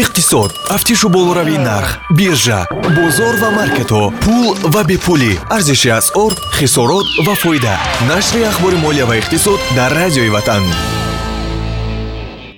иқтисод тафтишу болоравии нарх биржа бозор ва маркетҳо пул ва бепулӣ арзиши асъор хисорот ва фоида. Нашри ахбори молия ва иқтисод дар радиои ватан.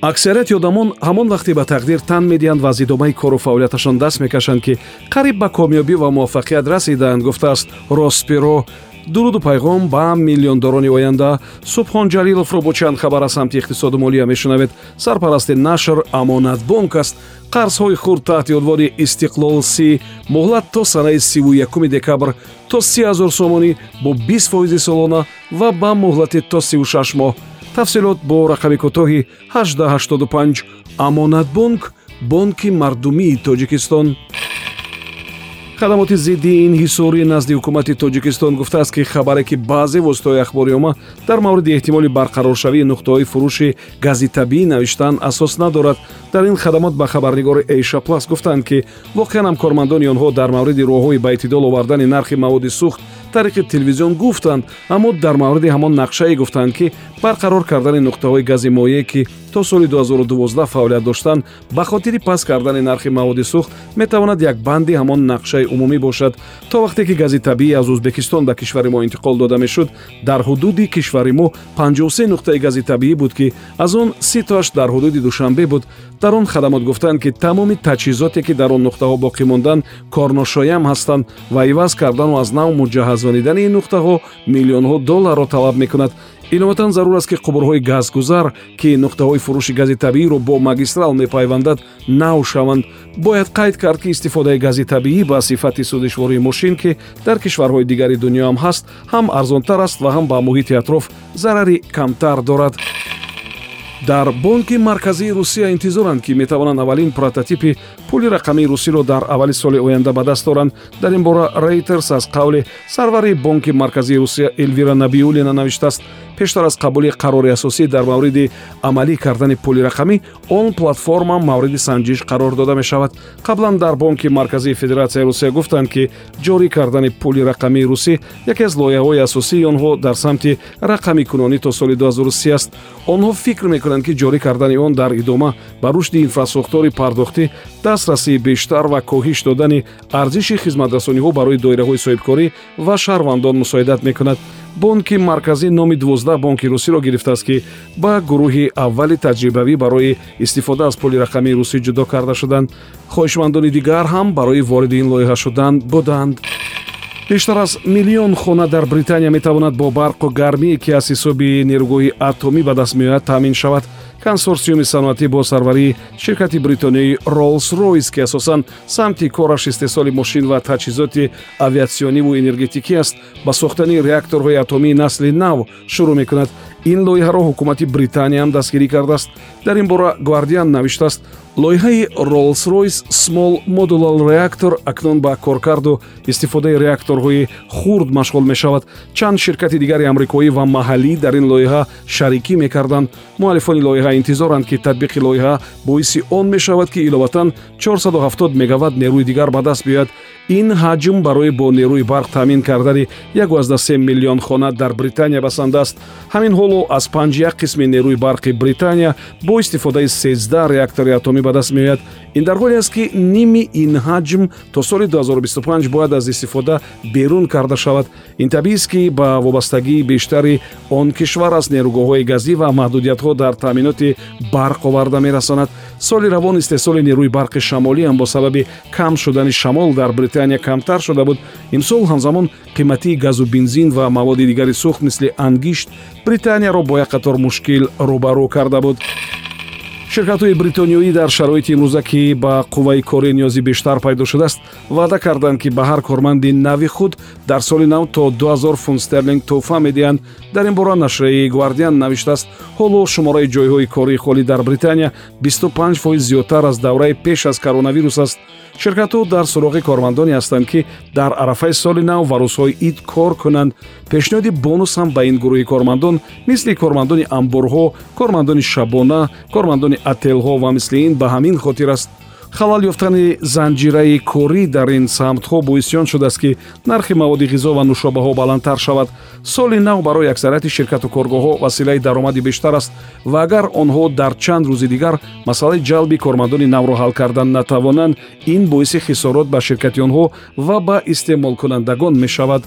Аксарияти одамон ҳамон вақте ба тақдир тан медиҳанд ва аз идомаи кору фаъолияташон даст мекашанд ки қариб ба комёбӣ ва муваффақият расидаанд гуфтааст росперо дуруду пайғом ба миллиондорони оянда субҳон ҷалиловро бо чанд хабар аз самти иқтисоду молия мешунавед. Сарпарасти нашр амонатбонк аст. Қарзҳои хурд таҳти унвони истиқлол си муҳлат то санаи сиву якуми декабр то си ҳазор сомонӣ бо бист фоизи солона ва ба муҳлати то сиву шаш моҳ. Тафсилот бо рақами кӯтоҳи 1885 амонатбонк бонки мардумии тоҷикистон хадамоти зидди инҳисорӣ назди ҳукумати тоҷикистон гуфтааст ки хабаре ки баъзе воситаҳои ахбориёма дар мавриди эҳтимоли барқароршавии нуқтаҳои фурӯши гази табиӣ навиштаанд асос надорад. Дар ин хадамот ба хабарнигори эйша плас гуфтанд ки воқеан ҳам кормандони онҳо дар мавриди роҳҳои ба эътидол овардани нархи маводи сӯхт тариқи телевизион гуфтанд. Аммо дар мавриди ҳамон нақшае гуфтанд ки барқарор кардани нуқтаҳои гази моеъ ки то соли 2012 фаъолият доштанд ба хотири паст кардани нархи маводи сӯхт метавонад як банди ҳамон нақшаи умумӣ бошад. То вақте ки гази табиӣ аз узбекистон ба кишвари мо интиқол дода мешуд дар ҳудуди кишвари мо 53 нуқтаи гази табиӣ буд ки аз он ситоаш дар ҳудуди душанбе буд. Дар он хадамот гуфтанд ки тамоми таҷҳизоте ки дар он нуқтаҳо боқӣ мондан корношоям ҳастанд ва иваз кардану аз нав муҷаҳҳазонидани ин нуқтаҳо миллионҳо долларро талаб мекунад иловатан зарур аст ки қубурҳои газгузар ки нуқтаҳои фурӯши гази табииро бо магистрал мепайвандад нав шаванд. Бояд қайд кард ки истифодаи гази табиӣ ба сифати судишвории мошин ки дар кишварҳои дигари дунё ҳам ҳаст ҳам арзонтар аст ва ҳам ба муҳити атроф зарари камтар дорад. Дар бонки марказии русия интизоранд ки метавонанд аввалин прототипи пули рақамии русиро дар аввали соли оянда ба даст оранд дар ин бора рейтерс аз қавли сарвари бонки марказии русия элвира набиулина навиштааст пештар аз қабули қарори асосӣ дар мавриди амалӣ кардани пули рақамӣ он платформа мавриди санҷиш қарор дода мешавад. Қаблан дар бонки марказии федератсияи русия гуфтанд ки ҷорӣ кардани пули рақамии русӣ яке аз лоиҳаҳои асосии онҳо дар самти рақамикунонӣ то соли 2030 аст. Онҳо фикр мекунанд ки ҷорӣ кардани он дар идома ба рушди инфраструктураи пардохтӣ дастрасии бештар ва коҳиш додани арзиши хизматрасониҳо барои доираҳои соҳибкорӣ ва шаҳрвандон мусоидат мекунад бонки марказӣ номи дувоздаҳ бонки русиро гирифтааст ки ба гурӯҳи аввали таҷрибавӣ барои истифода аз пули рақамии русӣ ҷудо карда шуданд. Хоҳишмандони дигар ҳам барои вориди ин лоиҳа шудан буданд. Бештар аз миллион хона дар британия метавонад бо барқу гармие ки аз ҳисоби нерӯгоҳи атомӣ ба даст меояд таъмин шавад консорсиуми саноатӣ бо сарварии ширкати бритониёи ролс ройс ки асосан самти кораш истеҳсоли мошин ва таҷҳизоти авиатсиониву энергетикӣ аст ба сохтани реакторҳои атомии насли нав шурӯъ мекунад. Ин лоиҳаро ҳукумати британия ҳам дастгирӣ кардааст. Дар ин бора гвардиан навиштааст лоиҳаи ройс small modular reactor акнун ба коркарду истифодаи реакторҳои хурд машғул мешавад. Чанд ширкати дигари амрикоӣ ва маҳаллӣ дар ин лоиҳа шарикӣ мекарданд. Муаллифони лоиҳа интизоранд ки татбиқи лоиҳа боиси он мешавад ки иловатан 470 мегават нерӯи дигар ба даст биёяд ин ҳаҷм барои бо нерӯи барқ таъмин кардани 13 миллион хона дар британия басанда аст. Ҳамин ҳоло аз 51 қисми нерӯи барқи британия бо истифодаи 13 реактори атомӣ ба даст меояд. Ин дар ҳоле аст ки ними ин ҳаҷм то соли 2025 бояд аз истифода берун карда шавад. Ин табиист ки ба вобастагии бештари он кишвар аз нерӯгоҳҳои газӣ ва маҳдудиятҳо дар таъминоти барқ оварда мерасонад. Соли равон истеҳсоли нерӯи барқи шамолӣ ҳам бо сабаби кам шудани шамол дар британия камтар шуда буд. Имсол ҳамзамон қиматии газу бензин ва маводи дигари сӯхт мисли ангишт британияро бо як қатор мушкил рӯбарӯ карда буд ширкатҳои бритониёӣ дар шароити имрӯза ки ба қувваи корӣ ниёзи бештар пайдо шудааст. Ваъда карданд ки ба ҳар корманди нави худ дар соли нав то 2000 фунт стерлинг тӯҳфа медиҳанд. Дар ин бора нашраи гвардиан навиштааст. Ҳоло шумораи ҷойҳои кории холӣ дар британия 25 фоиз зиёдтар аз давраи пеш аз коронавирус аст. Ширкатҳо дар суроғи кормандоне ҳастанд ки дар арафаи соли нав ва рӯзҳои ид кор кунанд. Пешниҳоди бонус ҳам ба ин гурӯҳи кормандон мисли кормандони амборҳо кормандони шабона кормандони отелҳо ва мисли ин ба ҳамин хотир аст. Халал ёфтани занҷираи корӣ дар ин самтҳо боиси он шудааст ки нархи маводи ғизо ва нушобаҳо баландтар шавад. Соли нав барои аксарияти ширкату коргоҳҳо василаи даромади бештар аст ва агар онҳо дар чанд рӯзи дигар масъалаи ҷалби кормандони навро ҳал кардан натавонанд ин боиси хисорот ба ширкати онҳо ва ба истеъмолкунандагон мешавад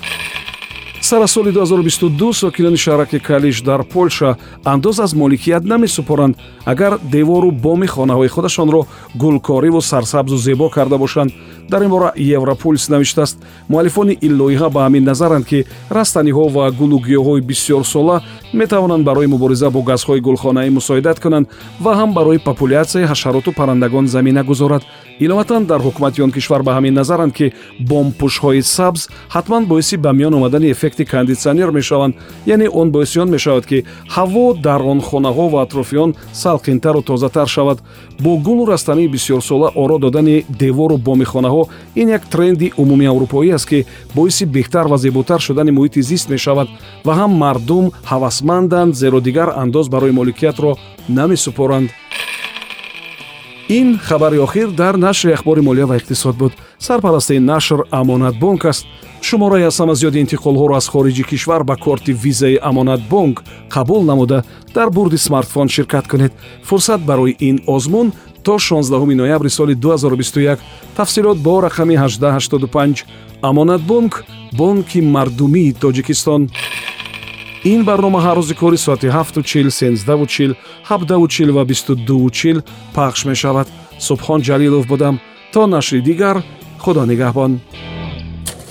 сар аз соли 2022 сокинони шаҳраки калиш дар польша андоз аз моликият намесупоранд агар девору боми хонаҳои худашонро гулкориву сарсабзу зебо карда бошанд. Дар ин бора европулс навиштааст. Муаллифони ин лоиҳа ба ҳамин назаранд ки растаниҳо ва гулу гиёҳҳои бисёрсола метавонанд барои мубориза бо газҳои гулхонаӣ мусоидат кунанд ва ҳам барои популясияи ҳашароту паррандагон замина гузорад. Иловатан дар ҳукумати он кишвар ба ҳамин назаранд ки бомпӯшҳои сабз ҳатман боиси ба миён омадани эффекти кондитсионер мешаванд. Яъне он боиси он мешавад ки ҳаво дар он хонаҳо ва атрофи он салқинтару тозатар шавад. Бо гулу растании бисёрсола оро додани девору боми хонаҳо ин як тренди умумии аврупоӣ аст ки боиси беҳтар ва зеботар шудани муҳити зист мешавад ва ҳам мардум ҳавасманданд зеро дигар андоз барои моликиятро намесупоранд. Ин хабари охир дар нашри ахбори молия ва иқтисод буд. Сарпарастаи нашр амонатбонк аст шумораи аз ҳама зиёди интиқолҳоро аз хориҷи кишвар ба корти визаи амонатбонк қабул намуда дар бурди смартфон ширкат кунед. Фурсат барои ин озмун то 16 ноябри соли 2021 тафсилот бо рақами 1885 амонатбонк бонки мардумии тоҷикистон. Ин барнома ҳар рӯзи кори соати 7чил 13чил 7чил ва 22чил пахш мешавад. Субҳон ҷалилов будам. То нашри дигар худо нигаҳбон